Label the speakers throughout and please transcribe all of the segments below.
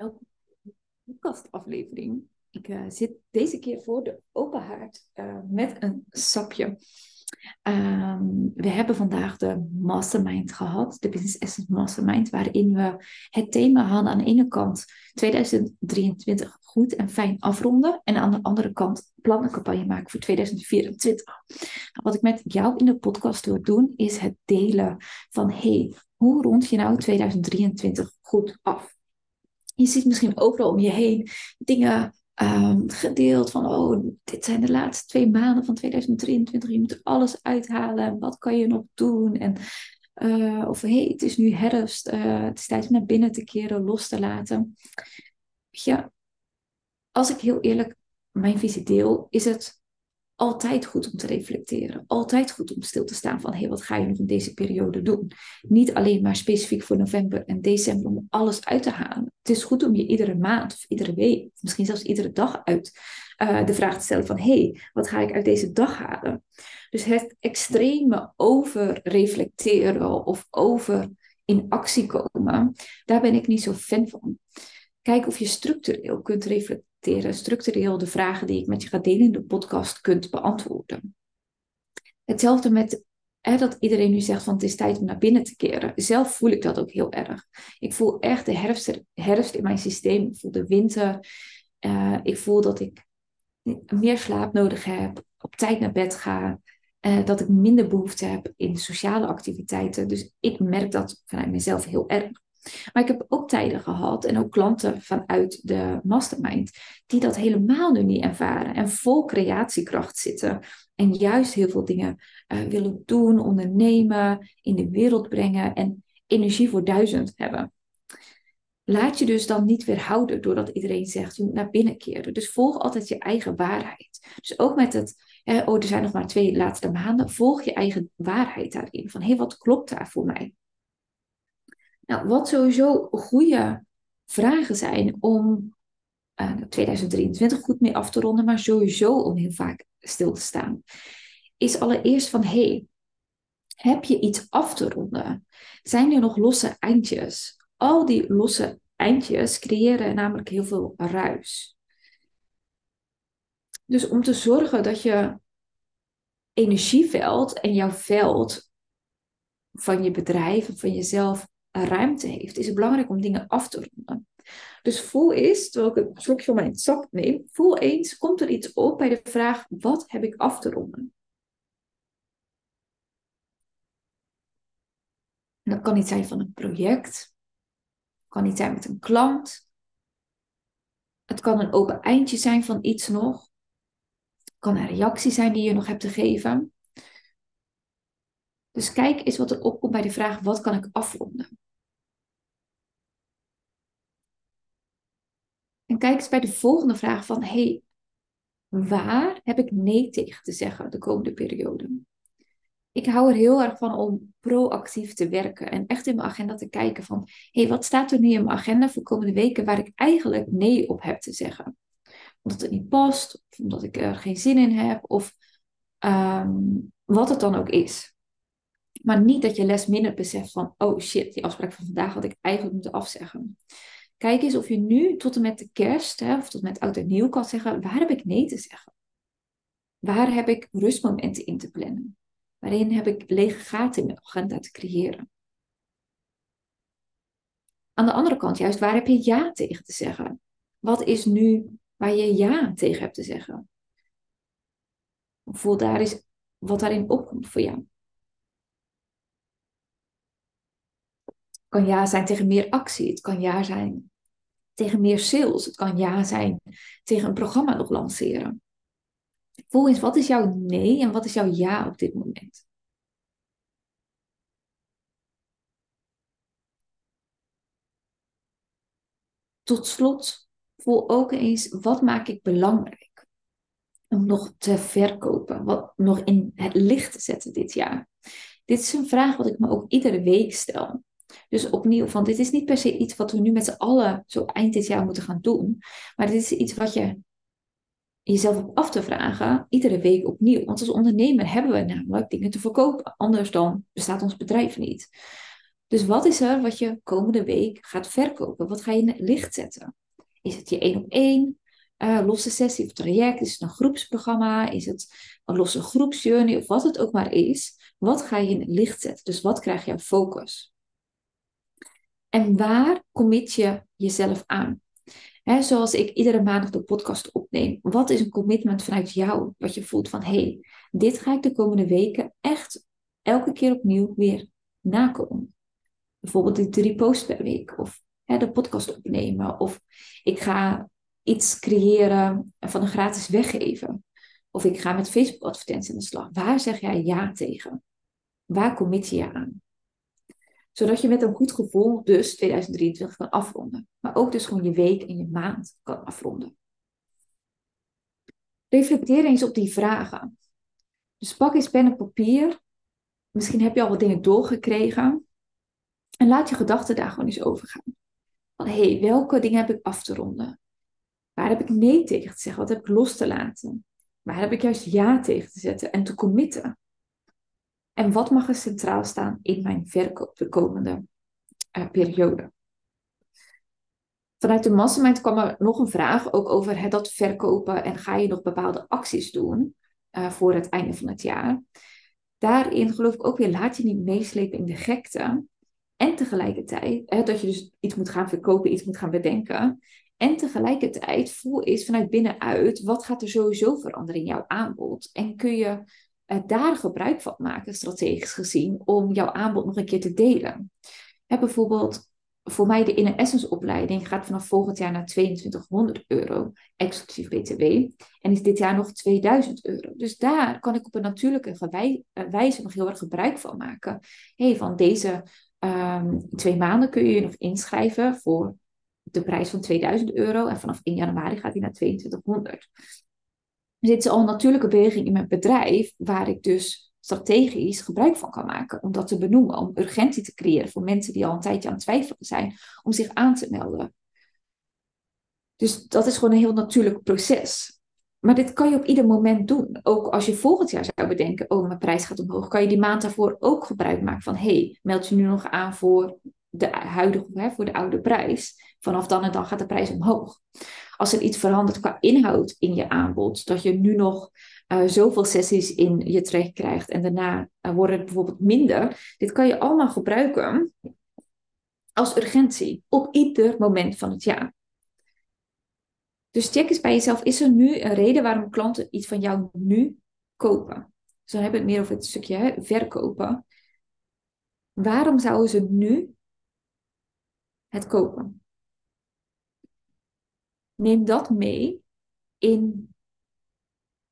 Speaker 1: elke podcastaflevering. Ik uh, zit deze keer voor de open haard uh, met een sapje. Um, we hebben vandaag de Mastermind gehad, de Business Essence Mastermind, waarin we het thema hadden aan de ene kant 2023 goed en fijn afronden en aan de andere kant plannencampagne maken voor 2024. Nou, wat ik met jou in de podcast wil doen, is het delen van hey, hoe rond je nou 2023 goed af? Je ziet misschien overal om je heen dingen um, gedeeld van, oh, dit zijn de laatste twee maanden van 2023, je moet er alles uithalen, wat kan je nog doen? En, uh, of hey, het is nu herfst, uh, het is tijd om naar binnen te keren, los te laten. Ja, als ik heel eerlijk mijn visie deel, is het altijd goed om te reflecteren. Altijd goed om stil te staan van, hé, hey, wat ga je nog in deze periode doen? Niet alleen maar specifiek voor november en december om alles uit te halen. Het is goed om je iedere maand of iedere week, misschien zelfs iedere dag uit uh, de vraag te stellen van, hé, hey, wat ga ik uit deze dag halen? Dus het extreme over reflecteren of over in actie komen, daar ben ik niet zo fan van. Kijk of je structureel kunt reflecteren structureel de vragen die ik met je ga delen in de podcast kunt beantwoorden. Hetzelfde met hè, dat iedereen nu zegt van het is tijd om naar binnen te keren. Zelf voel ik dat ook heel erg. Ik voel echt de herfst, herfst in mijn systeem. Ik voel de winter. Uh, ik voel dat ik meer slaap nodig heb, op tijd naar bed ga. Uh, dat ik minder behoefte heb in sociale activiteiten. Dus ik merk dat vanuit mezelf heel erg. Maar ik heb ook tijden gehad en ook klanten vanuit de mastermind die dat helemaal nu niet ervaren en vol creatiekracht zitten en juist heel veel dingen uh, willen doen, ondernemen, in de wereld brengen en energie voor duizend hebben. Laat je dus dan niet weerhouden doordat iedereen zegt je moet naar binnen keren. Dus volg altijd je eigen waarheid. Dus ook met het, oh er zijn nog maar twee laatste maanden, volg je eigen waarheid daarin. Van hé, hey, wat klopt daar voor mij? Nou, wat sowieso goede vragen zijn om uh, eh, 2023 goed mee af te ronden, maar sowieso om heel vaak stil te staan, is allereerst van hey, heb je iets af te ronden? Zijn er nog losse eindjes? Al die losse eindjes creëren namelijk heel veel ruis. Dus om te zorgen dat je energieveld en jouw veld van je bedrijf, van jezelf ruimte heeft, is het belangrijk om dingen af te ronden. Dus voel eens, terwijl ik een slokje van mijn sap neem, voel eens, komt er iets op bij de vraag, wat heb ik af te ronden? dat kan niet zijn van een project, kan niet zijn met een klant. Het kan een open eindje zijn van iets nog. Het kan een reactie zijn die je nog hebt te geven. Dus kijk eens wat er opkomt bij de vraag: wat kan ik afronden? En kijk eens bij de volgende vraag van: hey, waar heb ik nee tegen te zeggen de komende periode? Ik hou er heel erg van om proactief te werken en echt in mijn agenda te kijken van: hey, wat staat er nu in mijn agenda voor komende weken waar ik eigenlijk nee op heb te zeggen? Omdat het niet past, of omdat ik er geen zin in heb, of um, wat het dan ook is. Maar niet dat je les minder beseft van, oh shit, die afspraak van vandaag had ik eigenlijk moeten afzeggen. Kijk eens of je nu tot en met de kerst, hè, of tot en met oud en nieuw kan zeggen, waar heb ik nee te zeggen? Waar heb ik rustmomenten in te plannen? Waarin heb ik lege gaten in mijn agenda te creëren? Aan de andere kant, juist, waar heb je ja tegen te zeggen? Wat is nu waar je ja tegen hebt te zeggen? Voel daar eens wat daarin opkomt voor jou. kan ja zijn tegen meer actie. Het kan ja zijn tegen meer sales. Het kan ja zijn tegen een programma nog lanceren. Voel eens, wat is jouw nee en wat is jouw ja op dit moment? Tot slot, voel ook eens, wat maak ik belangrijk? Om nog te verkopen, wat nog in het licht te zetten dit jaar. Dit is een vraag wat ik me ook iedere week stel. Dus opnieuw, van dit is niet per se iets wat we nu met z'n allen zo eind dit jaar moeten gaan doen. Maar dit is iets wat je jezelf op af te vragen, iedere week opnieuw. Want als ondernemer hebben we namelijk dingen te verkopen. Anders dan bestaat ons bedrijf niet. Dus wat is er wat je komende week gaat verkopen? Wat ga je in het licht zetten? Is het je één op één? Losse sessie of traject? Is het een groepsprogramma? Is het een losse groepsjourney? Of wat het ook maar is. Wat ga je in het licht zetten? Dus wat krijg je focus? En waar commit je jezelf aan? zoals ik iedere maandag de podcast opneem. Wat is een commitment vanuit jou? Wat je voelt van, hé, hey, dit ga ik de komende weken echt elke keer opnieuw weer nakomen. Bijvoorbeeld die drie posts per week. Of de podcast opnemen. Of ik ga iets creëren van een gratis weggeven. Of ik ga met Facebook advertenties aan de slag. Waar zeg jij ja tegen? Waar commit je je aan? Zodat je met een goed gevoel dus 2023 kan afronden. Maar ook dus gewoon je week en je maand kan afronden. Reflecteer eens op die vragen. Dus pak eens pen en papier. Misschien heb je al wat dingen doorgekregen. En laat je gedachten daar gewoon eens over gaan. Van hé, hey, welke dingen heb ik af te ronden? Waar heb ik nee tegen te zeggen? Wat heb ik los te laten? Waar heb ik juist ja tegen te zetten en te committen? En wat mag er centraal staan in mijn verkoop de komende uh, periode? Vanuit de mastermind kwam er nog een vraag ook over dat verkopen en ga je nog bepaalde acties doen uh, voor het einde van het jaar. Daarin geloof ik ook weer, laat je niet meeslepen in de gekte. En tegelijkertijd, dat je dus iets moet gaan verkopen, iets moet gaan bedenken. En tegelijkertijd voel eens vanuit binnenuit, wat gaat er sowieso veranderen in jouw aanbod? En kun je daar gebruik van maken, strategisch gezien, om jouw aanbod nog een keer te delen. Bijvoorbeeld, voor mij de Inner Essence opleiding gaat vanaf volgend jaar naar 2200 euro, exclusief BTW. En is dit jaar nog 2000 euro. Dus daar kan ik op een natuurlijke eh, wijze nog heel erg gebruik van maken. hey, van deze um, twee maanden kun je je nog inschrijven voor de prijs van 2000 euro. En vanaf 1 januari gaat die naar 2200. Dit is al een natuurlijke beweging in mijn bedrijf, waar ik dus strategisch gebruik van kan maken. Om dat te benoemen, om urgentie te creëren voor mensen die al een tijdje aan het twijfelen zijn, om zich aan te melden. Dus dat is gewoon een heel natuurlijk proces. Maar dit kan je op ieder moment doen. Ook als je volgend jaar zou bedenken, oh, mijn prijs gaat omhoog, kan je die maand daarvoor ook gebruik maken van, hey, meld je nu nog aan voor de huidige, voor de oude prijs. Vanaf dan en dan gaat de prijs omhoog. Als er iets verandert qua inhoud in je aanbod, dat je nu nog uh, zoveel sessies in je traject krijgt en daarna uh, worden het bijvoorbeeld minder. Dit kan je allemaal gebruiken als urgentie op ieder moment van het jaar. Dus check eens bij jezelf, is er nu een reden waarom klanten iets van jou nu kopen? Dus hebben we het meer over het stukje verkopen. Waarom zouden ze nu het kopen? Neem dat mee in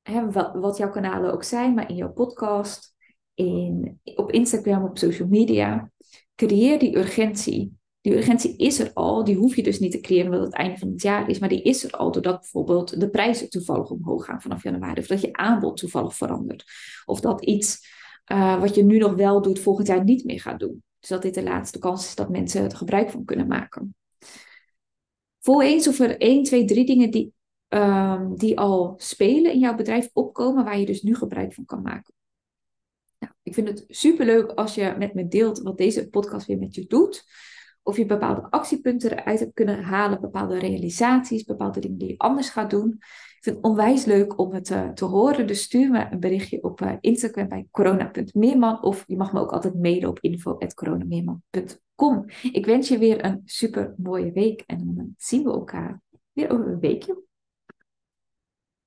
Speaker 1: hè, wat, jouw kanalen ook zijn, maar in jouw podcast, in, op Instagram, op social media. Creëer die urgentie die urgentie is er al, die hoef je dus niet te creëren omdat het einde van het jaar is, maar die is er al doordat bijvoorbeeld de prijzen toevallig omhoog gaan vanaf januari, of dat je aanbod toevallig verandert, of dat iets uh, wat je nu nog wel doet volgend jaar niet meer gaat doen. Dus dat dit de laatste kans is dat mensen er gebruik van kunnen maken. Voel eens of er 1, 2, 3 dingen die, um, die al spelen in jouw bedrijf opkomen, waar je dus nu gebruik van kan maken. Nou, ik vind het superleuk als je met me deelt wat deze podcast weer met je doet. Of je bepaalde actiepunten eruit hebt kunnen halen, bepaalde realisaties, bepaalde dingen die je anders gaat doen. Ik vind het onwijs leuk om het uh, te horen. Dus stuur me een berichtje op uh, Instagram bij corona.meerman. Of je mag me ook altijd mailen op info.coronameerman.com. Ik wens je weer een super mooie week en dan zien we elkaar weer over een weekje.